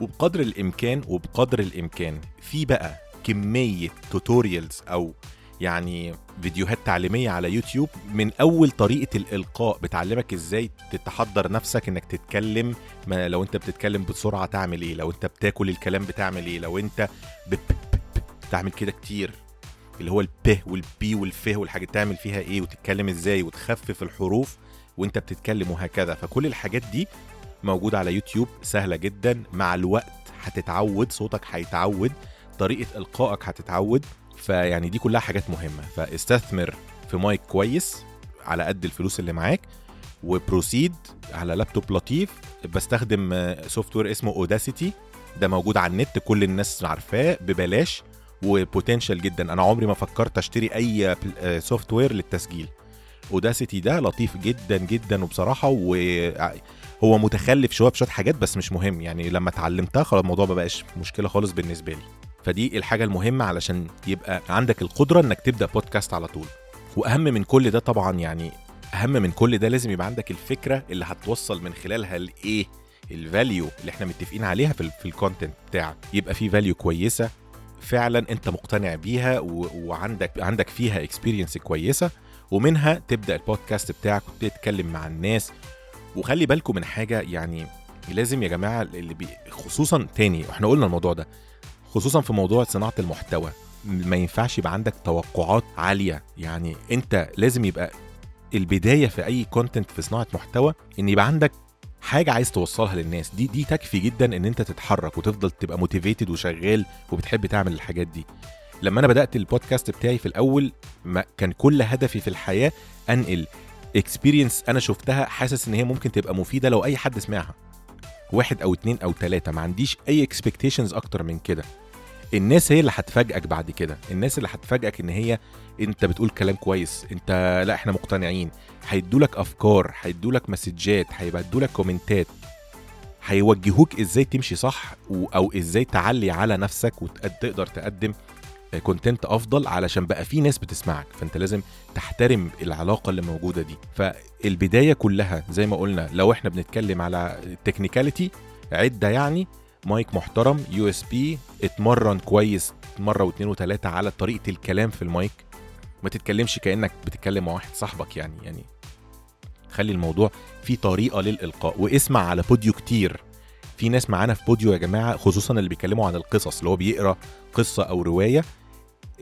وبقدر الإمكان وبقدر الإمكان في بقى كمية tutorials أو يعني فيديوهات تعليمية على يوتيوب من أول طريقة الإلقاء. بتعلمك إزاي تتحضر نفسك إنك تتكلم ما لو أنت بتتكلم بسرعة تعمل إيه؟ لو أنت بتاكل الكلام بتعمل إيه؟ لو أنت بتعمل كده كتير. اللي هو ال P وال B وال F والحاجات تعمل فيها إيه وتتكلم إزاي وتخفف الحروف وأنت بتتكلم وهكذا. فكل الحاجات دي موجودة على يوتيوب سهلة جدا. مع الوقت هتتعود صوتك هيتعود طريقة إلقائك هتتعود. فيعني دي كلها حاجات مهمة. فاستثمر في مايك كويس على قد الفلوس اللي معاك و proceed على لابتوب لطيف. بستخدم software اسمه Audacity ده موجود على النت كل الناس عارفاه. ببلاش. و potential جدا. أنا عمري ما فكرت أشتري أي software للتسجيل. Audacity ده لطيف جدا جدا وبصراحة وهو متخلف شوية في شوية حاجات بس مش مهم. يعني لما اتعلمتها خلاص الموضوع ما بقاش مشكلة خالص بالنسبة لي. فدي الحاجة المهمة علشان يبقى عندك القدرة إنك تبدأ بودكاست على طول. وأهم من كل ده طبعا يعني أهم من كل ده لازم يبقى عندك الفكرة اللي هتوصل من خلالها لإيه؟ ال value اللي إحنا متفقين عليها في, في ال content بتاعك. يبقى في value كويسة فعلا أنت مقتنع بيها. وعندك عندك فيها experience كويسة ومنها تبدأ البودكاست بتاعك وتبتدي تتكلم مع الناس وخلي بالكم من حاجة يعني لازم يا جماعة اللي بي... خصوصا تاني إحنا قلنا الموضوع ده خصوصا في موضوع صناعة المحتوى ما ينفعش يبقى عندك توقعات عالية يعني أنت لازم يبقى البداية في أي content في صناعة محتوى إن يبقى عندك حاجة عايز توصلها للناس. دي دي تكفي جدا إن أنت تتحرك وتفضل تبقى motivated وشغال وبتحب تعمل الحاجات دي. لما أنا بدأت البودكاست بتاعي في الأول ما كان كل هدفي في الحياة أنقل experience أنا شفتها حاسس إن هي ممكن تبقى مفيدة لو أي حد سمعها. واحد أو اتنين أو تلاتة ما عنديش أي expectations أكتر من كده. الناس هي اللي هتفاجئك بعد كده. الناس اللي هتفاجئك إن هي انت بتقول كلام كويس انت لا إحنا مقتنعين. هيدولك افكار هيدولك messageات هيدولك commentات. هيوجهوك إزاي تمشي صح أو إزاي تعلي على نفسك وتقدر تقدم content أفضل علشان بقى في ناس بتسمعك. فأنت لازم تحترم العلاقة اللي موجودة دي. فالبداية كلها زي ما قلنا لو إحنا بنتكلم على ال technicality عدة يعني مايك محترم USB اتمرن كويس مرة واثنين وثلاثه على طريقة الكلام في المايك. ما تتكلمش كأنك بتتكلم مع واحد صاحبك يعني يعني خلي الموضوع في طريقة للإلقاء. واسمع على بوديو كتير. في ناس معانا في بوديو يا جماعة خصوصا اللي بيتكلموا عن القصص اللي هو بيقرأ قصة أو رواية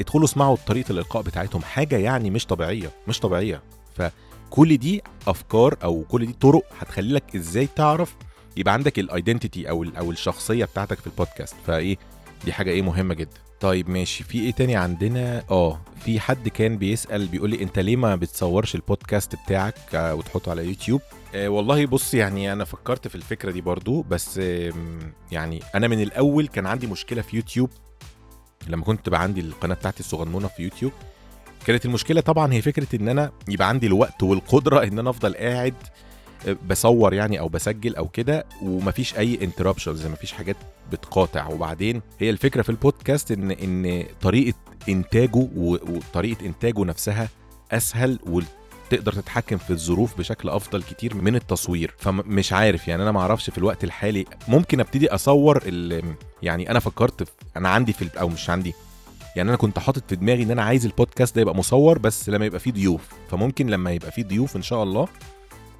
ادخلوا اسمعوا طريقة الإلقاء بتاعتهم. حاجة يعني مش طبيعية مش طبيعية. فكل دي أفكار أو كل دي طرق هتخلي لك إزاي تعرف يبقى عندك ال identity أو أو الشخصية بتاعتك في البودكاست فإيه دي حاجة إيه مهمة جدا. طيب ماشي. في إيه تاني عندنا؟ آه في حد كان بيسأل بيقول لي أنت ليه ما بتصورش البودكاست بتاعك آه وتحطه على يوتيوب؟ آه والله بص يعني أنا فكرت في الفكرة دي برضو بس آه يعني أنا من الأول كان عندي مشكلة في يوتيوب. لما كنت بقى عندي القناة بتاعتي الصغنونة في يوتيوب كانت المشكلة طبعا هي فكرة إن أنا يبقى عندي الوقت والقدرة إن أنا أفضل قاعد بصور يعني أو بسجل أو كده ومفيش أي interruptions مفيش حاجات بتقاطع. وبعدين هي الفكرة في البودكاست إن إن طريقة إنتاجه وطريقة إنتاجه نفسها أسهل وتقدر تتحكم في الظروف بشكل أفضل كتير من التصوير. فمش عارف يعني أنا ما أعرفش في الوقت الحالي. ممكن أبتدي أصور يعني أنا فكرت في أنا عندي في أو مش عندي يعني أنا كنت حاطط في دماغي إن أنا عايز البودكاست ده يبقى مصور بس لما يبقى فيه ضيوف. فممكن لما يبقى فيه ضيوف إن شاء الله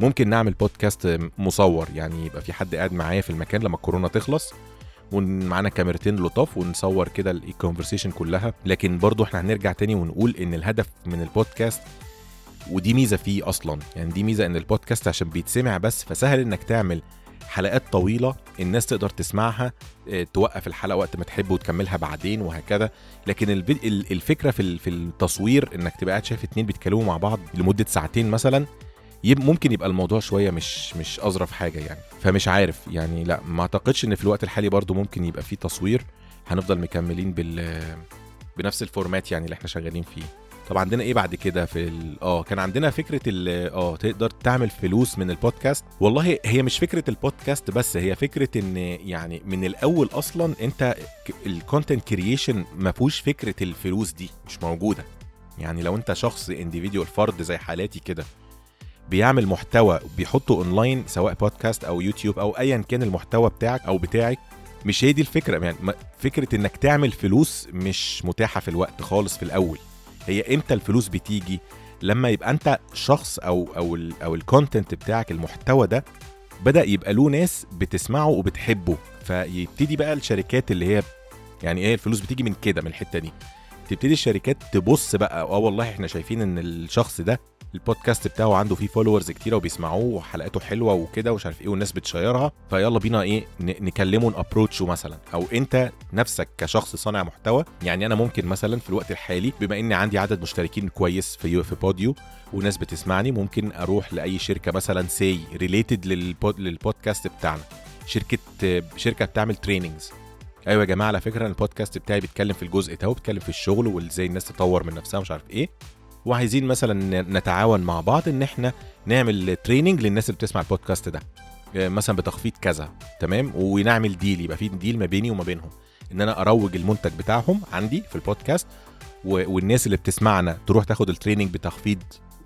ممكن نعمل بودكاست مصور يعني يبقى في حد قاعد معايا في المكان لما الكورونا تخلص ومعانا كاميرتين لطاف ونصور كده ال conversation كلها. لكن برضو إحنا هنرجع تاني ونقول إن الهدف من البودكاست ودي ميزة فيه أصلا. يعني دي ميزة إن البودكاست عشان بيتسمع بس فسهل إنك تعمل حلقات طويلة الناس تقدر تسمعها توقف الحلقة وقت ما تحب وتكملها بعدين وهكذا. لكن الفكرة في في التصوير إنك تبقى قاعد شايف اتنين بيتكلموا مع بعض لمدة ساعتين مثلا ممكن يبقى الموضوع شوية مش مش أظرف حاجة يعني. فمش عارف يعني لا ما أعتقدش إن في الوقت الحالي برضو ممكن يبقى في تصوير هنفضل مكملين بال بنفس الفورمات يعني اللي إحنا شغالين فيه. طب عندنا إيه بعد كده في. آه كان عندنا فكرة ال... آه تقدر تعمل فلوس من البودكاست؟ والله هي مش فكرة البودكاست بس هي فكرة إن يعني من الأول أصلا أنت ال content creation ما فيهوش فكرة الفلوس دي مش موجودة. يعني لو أنت شخص individual فرد زي حالاتي كده بيعمل محتوى بيحطه اونلاين سواء بودكاست أو يوتيوب أو ايا كان المحتوى بتاعك أو بتاعك مش هي دي الفكرة. يعني فكرة إنك تعمل فلوس مش متاحة في الوقت خالص في الأول. هي إمتى الفلوس بتيجي؟ لما يبقى أنت شخص أو أو ال أو ال content بتاعك المحتوى ده بدأ يبقى له ناس بتسمعه وبتحبه. فيبتدي بقى الشركات اللي هي يعني إيه الفلوس بتيجي من كده من الحتة دي. تبتدي الشركات تبص بقى آه والله إحنا شايفين إن الشخص ده البودكاست بتاعه عنده فيه followers كتيره وبيسمعوه وحلقاته حلوة وكده ومش عارف إيه والناس بت share ها فيلا بينا إيه نكلمه ن approach ه مثلا. أو انت نفسك كشخص صانع محتوى يعني أنا ممكن مثلا في الوقت الحالي بما اني عندي عدد مشتركين كويس في في بوديو وناس بتسمعني ممكن أروح لأي شركة مثلا سي related لل pod لل podcast بتاعنا. شركة شركة بتعمل trainings أيوه يا جماعة على فكرة البودكاست بتاعي بيتكلم في الجزء ده وبيتكلم في الشغل وازاي الناس تطور من نفسها مش عارف إيه. وعايزين مثلا نتعاون مع بعض إن إحنا نعمل training للناس اللي بتسمع البودكاست ده. آه، مثلا بتخفيض كذا تمام؟ ونعمل deal يبقى في deal ما بيني وما بينهم. إن أنا أروج المنتج بتاعهم عندي في البودكاست والناس اللي بتسمعنا تروح تاخد ال training بتخفيض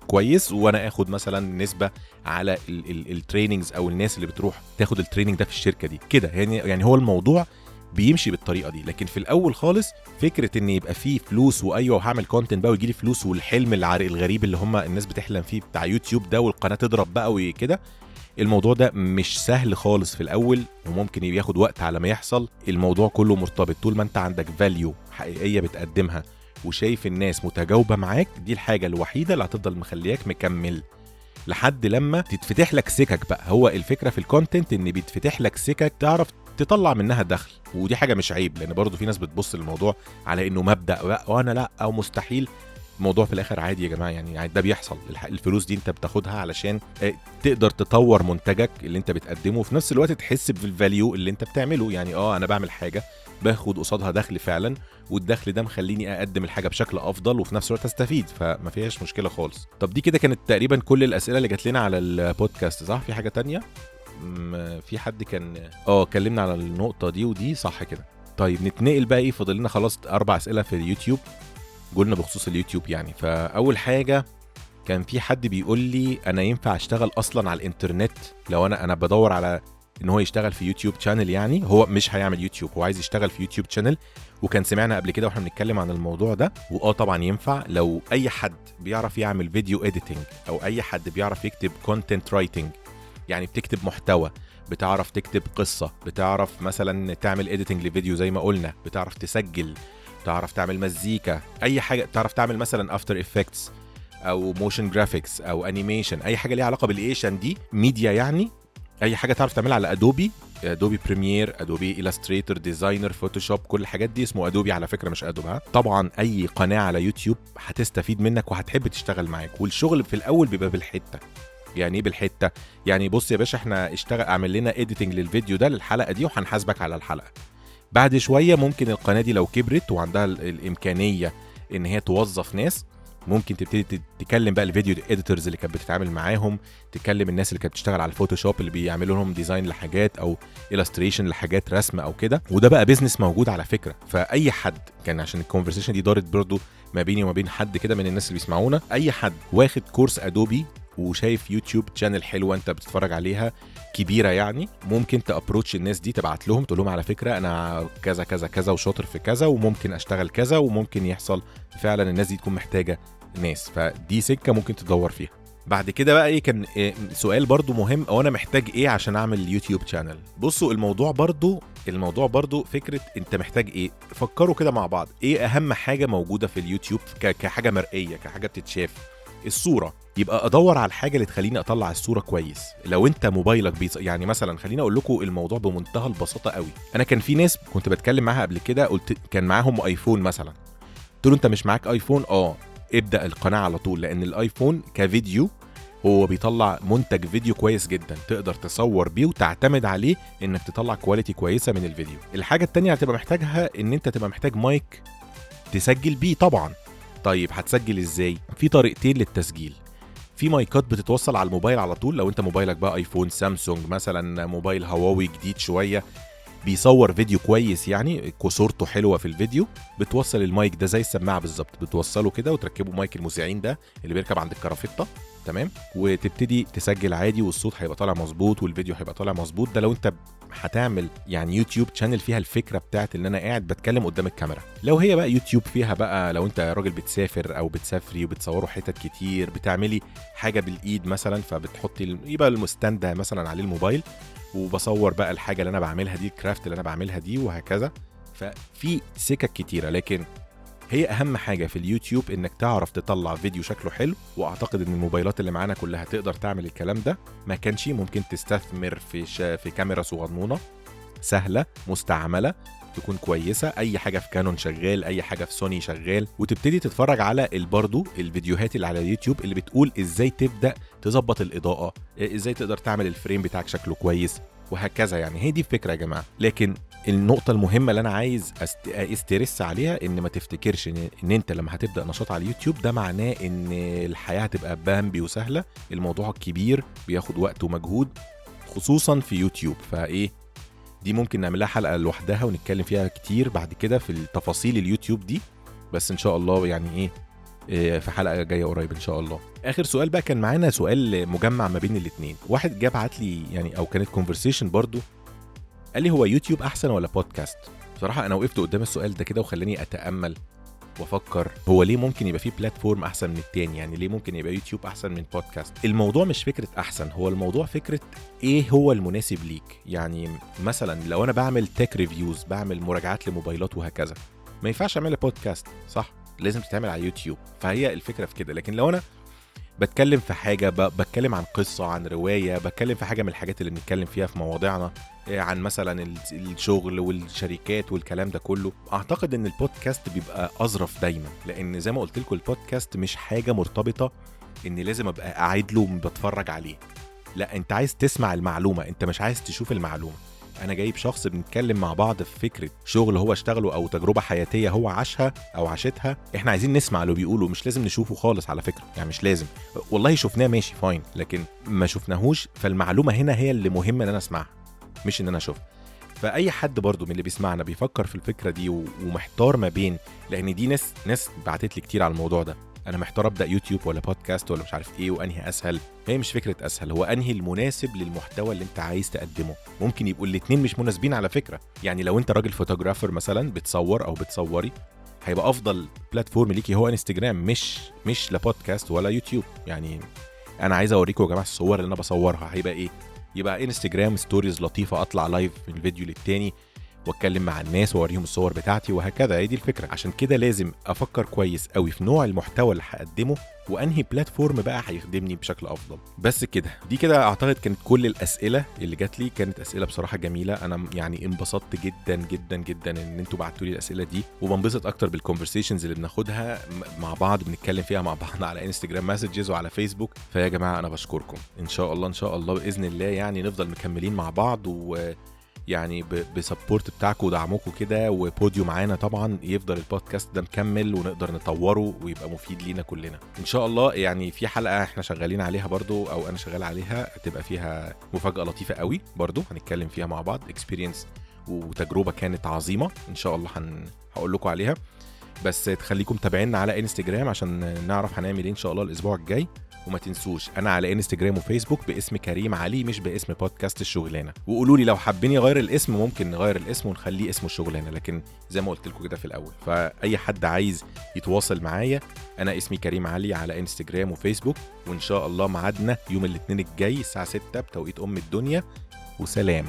كويس وأنا آخد مثلا نسبة على ال- ال- ال trainings أو الناس اللي بتروح تاخد ال training ده في الشركة دي. كده يعني يعني هو الموضوع بيمشي بالطريقة دي. لكن في الأول خالص فكرة إن يبقى فيه فلوس وأيوة وهعمل content بقى ويجي لي فلوس والحلم الغريب اللي هم الناس بتحلم فيه بتاع يوتيوب ده والقناة تضرب بقى وكده الموضوع ده مش سهل خالص في الأول وممكن ياخد وقت على ما يحصل. الموضوع كله مرتبط. طول ما أنت عندك value حقيقية بتقدمها وشايف الناس متجاوبة معاك دي الحاجة الوحيدة اللي هتفضل مخلياك مكمل لحد لما تتفتح لك سكك بقى. هو الفكرة في ال content إن بيتفتح لك سكك تعرف تطلع منها دخل ودي حاجة مش عيب لأن برضه في ناس بتبص للموضوع على إنه مبدأ بقى وأنا لأ أو مستحيل. الموضوع في الآخر عادي يا جماعة يعني ده بيحصل. الفلوس دي أنت بتاخدها علشان آه، تقدر تطور منتجك اللي أنت بتقدمه وفي نفس الوقت تحس بال value اللي أنت بتعمله. يعني آه أنا بعمل حاجة باخد قصادها دخل فعلا والدخل ده مخليني أقدم الحاجة بشكل أفضل وفي نفس الوقت أستفيد. فما فيهاش مشكلة خالص. طب دي كده كانت تقريبا كل الأسئلة اللي جات لنا على البودكاست صح؟ في حاجة تانية؟ في حد كان آه اتكلمنا على النقطة دي ودي صح كده. طيب نتنقل بقى إيه فاضل لنا خلاص أربع أسئلة في اليوتيوب. قلنا بخصوص اليوتيوب يعني فأول حاجة كان في حد بيقول لي أنا ينفع أشتغل أصلا على الإنترنت؟ لو أنا أنا بدور على إن هو يشتغل في YouTube channel يعني هو مش هيعمل يوتيوب هو عايز يشتغل في YouTube channel وكان سمعنا قبل كده وإحنا بنتكلم عن الموضوع ده وآه طبعا ينفع لو أي حد بيعرف يعمل video editing أو أي حد بيعرف يكتب content writing يعني بتكتب محتوى بتعرف تكتب قصة بتعرف مثلا تعمل editing لفيديو زي ما قلنا بتعرف تسجل تعرف تعمل مزيكا أي حاجة تعرف تعمل مثلا After Effects أو motion graphics أو animation أي حاجة ليها علاقة بالايشن دي ميديا يعني أي حاجة تعرف تعملها على Adobe Adobe Premiere Adobe Illustrator designer Photoshop كل الحاجات دي اسمه Adobe على فكرة مش Adobe ها. طبعا أي قناة على يوتيوب هتستفيد منك وهتحب تشتغل معاك والشغل في الأول بيبقى بالحتة. يعني إيه بالحتة. يعني بص يا باشا إحنا اشتغل اعمل لنا editing للفيديو ده للحلقة دي وهنحاسبك على الحلقة. بعد شوية ممكن القناة دي لو كبرت وعندها ال- الإمكانية إن هي توظف ناس ممكن تبتدي تكلم بقى ال video editors اللي كانت بتتعامل معاهم تكلم الناس اللي كانت بتشتغل على ال Photoshop اللي بيعملوا لهم design لحاجات أو illustration لحاجات رسم أو كده. وده بقى business موجود على فكرة. فأي حد كان عشان ال conversation دي دارت برضو ما بيني وما بين حد كده من الناس اللي بيسمعونا أي حد واخد course Adobe وشايف YouTube channel حلوة انت بتتفرج عليها كبيرة يعني ممكن ت approach الناس دي تبعت لهم تقول لهم على فكرة أنا كذا كذا كذا وشاطر في كذا وممكن أشتغل كذا وممكن يحصل فعلا الناس دي تكون محتاجة ناس. فدي سكة ممكن تدور فيها. بعد كده بقى إيه كان إيه سؤال برضو مهم أو أنا محتاج إيه عشان أعمل YouTube channel بصوا الموضوع برضو الموضوع برضو فكرة أنت محتاج إيه؟ فكروا كده مع بعض. إيه أهم حاجة موجودة في اليوتيوب كحاجة مرئية كحاجة بتتشاف؟ الصورة. يبقى أدور على الحاجة اللي تخليني أطلع الصورة كويس. لو أنت موبايلك بيص... يعني مثلا خليني أقول لكم الموضوع بمنتهى البساطة قوي. أنا كان في ناس كنت بتكلم معاها قبل كده قلت كان معاهم آيفون مثلا. قلت له أنت مش معاك آيفون؟ آه. ابدأ القناة على طول لأن الآيفون كفيديو هو بيطلع منتج فيديو كويس جدا. تقدر تصور بيه وتعتمد عليه إنك تطلع quality كويسة من الفيديو. الحاجة التانية هتبقى محتاجها إن أنت تبقى محتاج مايك تسجل بيه طبعا. طيب هتسجل إزاي؟ في طريقتين للتسجيل. في مايكات بتتوصل على الموبايل على طول لو أنت موبايلك بقى آيفون سامسونج مثلا موبايل هواوي جديد شوية بيصور فيديو كويس يعني صورته حلوة في الفيديو بتوصل المايك ده زي السماعة بالظبط بتوصله كده وتركبه مايك المذيعين ده اللي بيركب عند الكرافته تمام؟ وتبتدي تسجل عادي والصوت هيبقى طالع مظبوط والفيديو هيبقى طالع مظبوط. ده لو انت هتعمل يعني YouTube channel فيها الفكرة بتاعت إن أنا قاعد بتكلم قدام الكاميرا. لو هي بقى يوتيوب فيها بقى لو أنت راجل بتسافر أو بتسافري وبتصوروا حتت كتير بتعملي حاجة بالإيد مثلا فبتحطي يبقى ال stand مثلا عليه الموبايل وبصور بقى الحاجة اللي أنا بعملها دي الكرافت اللي أنا بعملها دي وهكذا. ففي سكك كتيرة لكن هي أهم حاجة في اليوتيوب إنك تعرف تطلع فيديو شكله حلو وأعتقد إن الموبايلات اللي معانا كلها تقدر تعمل الكلام ده. ما كانش ممكن تستثمر في في كاميرا صغنونة سهلة مستعملة تكون كويسة أي حاجة في كانون شغال أي حاجة في سوني شغال. وتبتدي تتفرج على برضه الفيديوهات اللي على اليوتيوب اللي بتقول إزاي تبدأ تظبط الإضاءة إزاي تقدر تعمل ال frame بتاعك شكله كويس وهكذا يعني. هي دي الفكرة يا جماعة. لكن النقطة المهمة اللي أنا عايز. أ stress عليها إن ما تفتكرش إن... إن أنت لما هتبدأ نشاط على اليوتيوب ده معناه إن الحياة هتبقى بامبي وسهلة، الموضوع كبير بياخد وقت ومجهود خصوصا في يوتيوب. فإيه؟ دي ممكن نعمل لها حلقة لوحدها ونتكلم فيها كتير بعد كده في التفاصيل اليوتيوب دي. بس إن شاء الله يعني إيه إيه، في حلقة جاية قريب إن شاء الله. آخر سؤال بقى كان معانا سؤال مجمع ما بين الاتنين، واحد جه بعت لي يعني أو كانت conversation برضو قال لي هو يوتيوب أحسن ولا بودكاست بصراحة أنا وقفت قدام السؤال ده كده وخلاني أتأمل. وافكر هو ليه ممكن يبقى فيه platform أحسن من التاني؟ يعني ليه ممكن يبقى يوتيوب أحسن من بودكاست الموضوع مش فكرة أحسن هو الموضوع فكرة إيه هو المناسب ليك؟ يعني مثلا لو أنا بعمل tech reviews بعمل مراجعات لموبايلات وهكذا ما ينفعش اعملها بودكاست صح؟ لازم تتعمل على يوتيوب فهي الفكرة في كده. لكن لو أنا بتكلم في حاجة بتكلم عن قصة عن رواية بتكلم في حاجة من الحاجات اللي بنتكلم فيها في مواضيعنا عن مثلا ال- الشغل والشركات والكلام ده كله أعتقد إن البودكاست بيبقى أظرف دايما لأن زي ما قلت لكم البودكاست مش حاجة مرتبطة إن لازم أبقى قاعد له بتفرج عليه. لا أنت عايز تسمع المعلومة أنت مش عايز تشوف المعلومة. أنا جايب شخص بنتكلم مع بعض في فكرة شغل هو اشتغله أو تجربة حياتية هو عاشها أو عاشتها إحنا عايزين نسمع اللي بيقوله مش لازم نشوفه خالص على فكرة يعني مش لازم. والله شفناه ماشي fine لكن ما شفناهوش فالمعلومة هنا هي اللي مهمة إن أنا أسمعها. مش إن أنا أشوفها. فأي حد برضو من اللي بيسمعنا بيفكر في الفكرة دي ومحتار ما بين لأن دي ناس ناس بعتت لي كتير على الموضوع ده. أنا محتار أبدأ يوتيوب ولا بودكاست ولا مش عارف إيه وأنهي أسهل؟ هي مش فكرة أسهل هو أنهي المناسب للمحتوى اللي أنت عايز تقدمه؟ ممكن يبقوا الاتنين مش مناسبين على فكرة. يعني لو أنت راجل photographer مثلا بتصور أو بتصوري هيبقى أفضل platform ليكي هو انستجرام مش مش لا بودكاست ولا يوتيوب. يعني أنا عايز اوريكم يا جماعة الصور اللي أنا بصورها هيبقى إيه؟ يبقى انستجرام stories لطيفة أطلع live من الفيديو للتاني وأتكلم مع الناس وأوريهم الصور بتاعتي وهكذا. هي دي الفكرة. عشان كده لازم أفكر كويس قوي في نوع المحتوى اللي هقدمه وأنهي platform بقى هيخدمني بشكل أفضل. بس كده دي كده أعتقد كانت كل الأسئلة اللي جات لي كانت أسئلة بصراحة جميلة. أنا يعني انبسطت جدا جدا جدا إن أنتوا بعتوا لي الأسئلة دي. وبنبسط أكتر بال conversations اللي بناخدها مع بعض بنتكلم فيها مع بعض على انستجرام messages وعلى فيسبوك فيا جماعة أنا بشكركم. إن شاء الله إن شاء الله بإذن الله يعني نفضل مكملين مع بعض و يعني ب support بتاعكم ودعمكم كده وبوجودكم معانا طبعا يفضل البودكاست ده مكمل ونقدر نطوره ويبقى مفيد لينا كلنا. إن شاء الله يعني في حلقة إحنا شغالين عليها برضو أو أنا شغال عليها هتبقى فيها مفاجأة لطيفة قوي برضو هنتكلم فيها مع بعض. experience وتجربة كانت عظيمة. إن شاء الله هن... هقول لكم عليها. بس تخليكم متابعينا على انستجرام عشان نعرف هنعمل إيه إن شاء الله الأسبوع الجاي. وما تنسوش أنا على انستجرام وفيسبوك باسم كريم علي مش باسم بودكاست الشغلانة. وقولوا لي لو حابين يغير الاسم ممكن نغير الاسم ونخليه اسمه الشغلانة لكن زي ما قلت لكم كده في الأول. فأي حد عايز يتواصل معايا أنا اسمي كريم علي على انستجرام وفيسبوك. وإن شاء الله ميعادنا يوم الاثنين الجاي الساعة 6 بتوقيت أم الدنيا. وسلام.